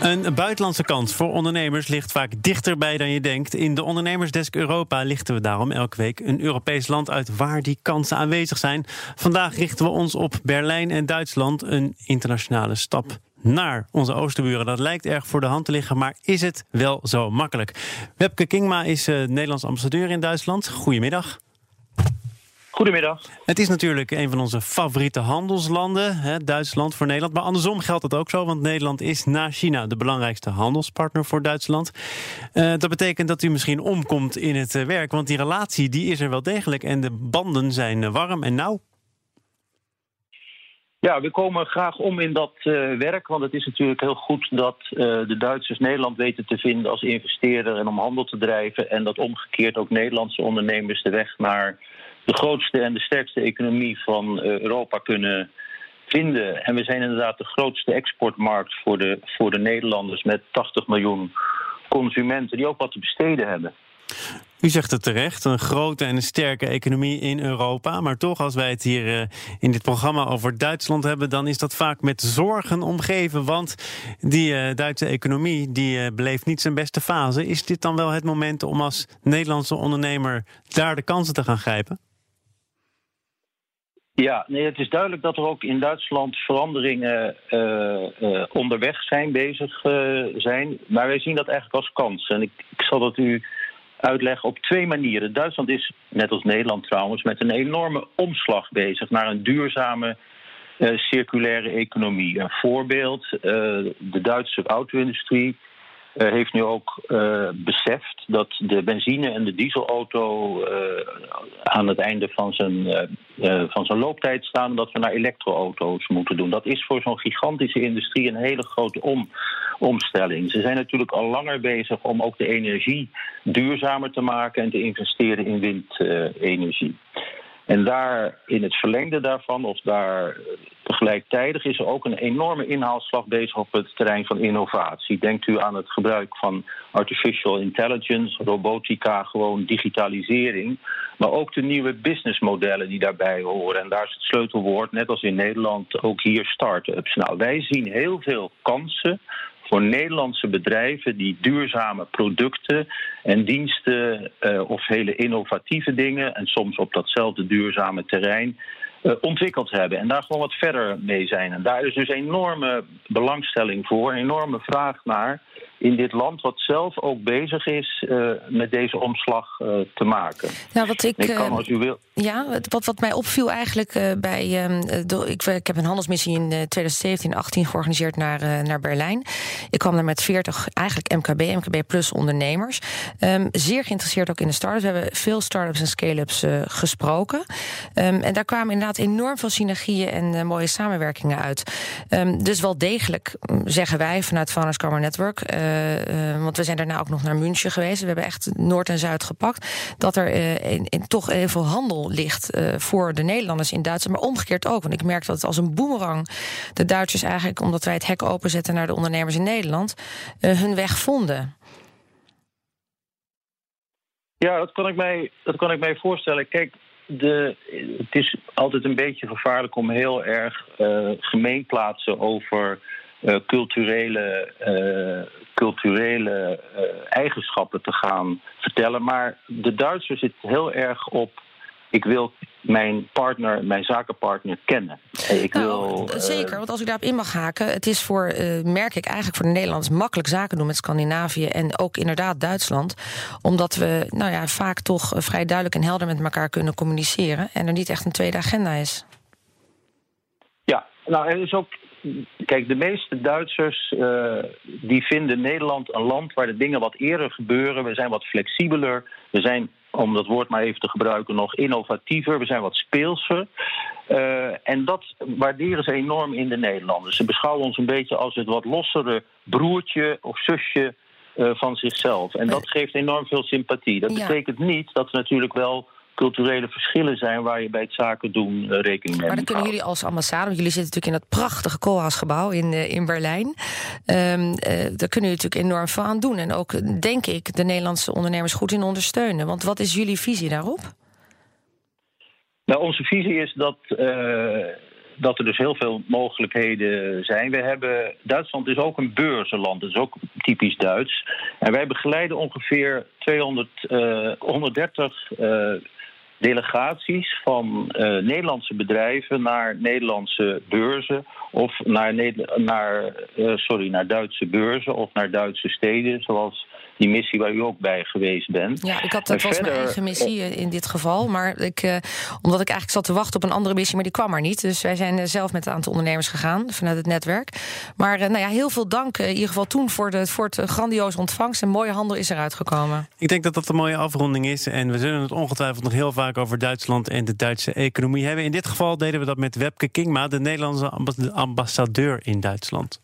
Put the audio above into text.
Een buitenlandse kans voor ondernemers ligt vaak dichterbij dan je denkt. In de Ondernemersdesk Europa lichten we daarom elke week een Europees land uit waar die kansen aanwezig zijn. Vandaag richten we ons op Berlijn en Duitsland, een internationale stap naar onze oosterburen. Dat lijkt erg voor de hand te liggen, maar is het wel zo makkelijk? Webke Kingma is uh, Nederlands ambassadeur in Duitsland. Goedemiddag. Goedemiddag. Het is natuurlijk een van onze favoriete handelslanden, hè, Duitsland voor Nederland. Maar andersom geldt het ook zo, want Nederland is na China de belangrijkste handelspartner voor Duitsland. Uh, dat betekent dat u misschien omkomt in het uh, werk, want die relatie die is er wel degelijk en de banden zijn uh, warm en nauw. Ja, we komen graag om in dat uh, werk. Want het is natuurlijk heel goed dat uh, de Duitsers Nederland weten te vinden als investeerder en om handel te drijven. En dat omgekeerd ook Nederlandse ondernemers de weg naar de grootste en de sterkste economie van uh, Europa kunnen vinden. En we zijn inderdaad de grootste exportmarkt voor de, voor de Nederlanders met 80 miljoen consumenten die ook wat te besteden hebben. U zegt het terecht, een grote en een sterke economie in Europa. Maar toch, als wij het hier uh, in dit programma over Duitsland hebben, dan is dat vaak met zorgen omgeven. Want die uh, Duitse economie die beleeft niet zijn beste fase. Is dit dan wel het moment om als Nederlandse ondernemer daar de kansen te gaan grijpen? Ja, nee, het is duidelijk dat er ook in Duitsland veranderingen uh, uh, onderweg zijn, bezig uh, zijn. Maar wij zien dat eigenlijk als kans. En ik, ik zal dat u uitleggen op twee manieren. Duitsland is, net als Nederland trouwens, met een enorme omslag bezig naar een duurzame circulaire economie. Een voorbeeld, de Duitse auto-industrie heeft nu ook uh, beseft dat de benzine- en de dieselauto uh, aan het einde van zijn, van zijn looptijd staan. Dat we naar elektroauto's moeten doen. Dat is voor zo'n gigantische industrie een hele grote om, omstelling. Ze zijn natuurlijk al langer bezig om ook de energie duurzamer te maken en te investeren in windenergie. En daar in het verlengde daarvan, of daar tegelijkertijd, is er ook een enorme inhaalslag bezig op het terrein van innovatie. Denkt u aan het gebruik van artificial intelligence, robotica, gewoon digitalisering. Maar ook de nieuwe businessmodellen die daarbij horen. En daar is het sleutelwoord, net als in Nederland, ook hier start-ups. Nou, wij zien heel veel kansen voor Nederlandse bedrijven die duurzame producten en diensten uh, of hele innovatieve dingen en soms op datzelfde duurzame terrein uh, ontwikkeld hebben en daar gewoon wat verder mee zijn. En daar is dus enorme belangstelling voor, enorme vraag naar in dit land wat zelf ook bezig is uh, met deze omslag uh, te maken. Nou, wat ik, ik kan, als u wil. Ja, wat, wat mij opviel eigenlijk uh, bij. De, ik, ik, heb een handelsmissie in 2017 18 georganiseerd naar, naar Berlijn. Ik kwam daar met 40 eigenlijk MKB, MKB plus ondernemers. Um, zeer geïnteresseerd ook in de start-ups. We hebben veel start-ups en scale-ups gesproken. Um, en daar kwamen inderdaad enorm veel synergieën en mooie samenwerkingen uit. Um, dus wel degelijk, zeggen wij vanuit Founders Karma Network. Uh, uh, want we zijn daarna ook nog naar München geweest. We hebben echt Noord en Zuid gepakt. Dat er uh, in, in toch heel veel handel ligt voor de Nederlanders in Duitsland. Maar omgekeerd ook. Want ik merk dat het als een boemerang de Duitsers eigenlijk, omdat wij het hek openzetten naar de ondernemers in Nederland, hun weg vonden. Ja, dat kan ik mij, dat kan ik mij voorstellen. Kijk, de, het is altijd een beetje gevaarlijk om heel erg uh, gemeenplaatsen over uh, culturele, uh, culturele eigenschappen te gaan vertellen. Maar de Duitsers zit heel erg op. Ik wil mijn partner, mijn zakenpartner kennen. Ik nou, wil, zeker, want als ik daarop in mag haken... het is voor, uh, merk ik eigenlijk voor de Nederlanders... makkelijk zaken doen met Scandinavië en ook inderdaad Duitsland. Omdat we nou ja, vaak toch vrij duidelijk en helder met elkaar kunnen communiceren... en er niet echt een tweede agenda is. Ja, nou, er is ook Kijk, de meeste Duitsers uh, die vinden Nederland een land waar de dingen wat eerder gebeuren. We zijn wat flexibeler. We zijn, om dat woord maar even te gebruiken, nog innovatiever. We zijn wat speelser. Uh, en dat waarderen ze enorm in de Nederlanders. Ze beschouwen ons een beetje als het wat lossere broertje of zusje uh, van zichzelf. En dat geeft enorm veel sympathie. Dat ja. betekent niet dat we natuurlijk wel culturele verschillen zijn waar je bij het zaken doen uh, rekening mee Maar dan kunnen jullie als ambassade, want jullie zitten natuurlijk in dat prachtige Koolhaasgebouw in, uh, in Berlijn. Um, uh, daar kunnen jullie natuurlijk enorm veel aan doen. En ook, denk ik, de Nederlandse ondernemers goed in ondersteunen. Want wat is jullie visie daarop? Nou, onze visie is dat dat er dus heel veel mogelijkheden zijn. We hebben, Duitsland is ook een beurzenland, dat is ook typisch Duits. En wij begeleiden ongeveer 200, 130 delegaties van Nederlandse bedrijven naar Nederlandse beurzen of naar, naar, sorry, naar Duitse beurzen of naar Duitse steden, zoals die missie waar u ook bij geweest bent. Ja, ik had, dat was mijn eigen missie eh, in dit geval. Maar ik, uh, omdat ik eigenlijk zat te wachten op een andere missie, maar die kwam er niet. Dus wij zijn eh, zelf met een aantal ondernemers gegaan vanuit het netwerk. Maar nou ja, heel veel dank in ieder geval toen voor, de, voor het grandioze ontvangst. Een mooie handel is eruit gekomen. Ik denk dat dat een mooie afronding is. En we zullen het ongetwijfeld nog heel over Duitsland en de Duitse economie hebben. In dit geval deden we dat met Webke Kingma, de Nederlandse ambassadeur in Duitsland.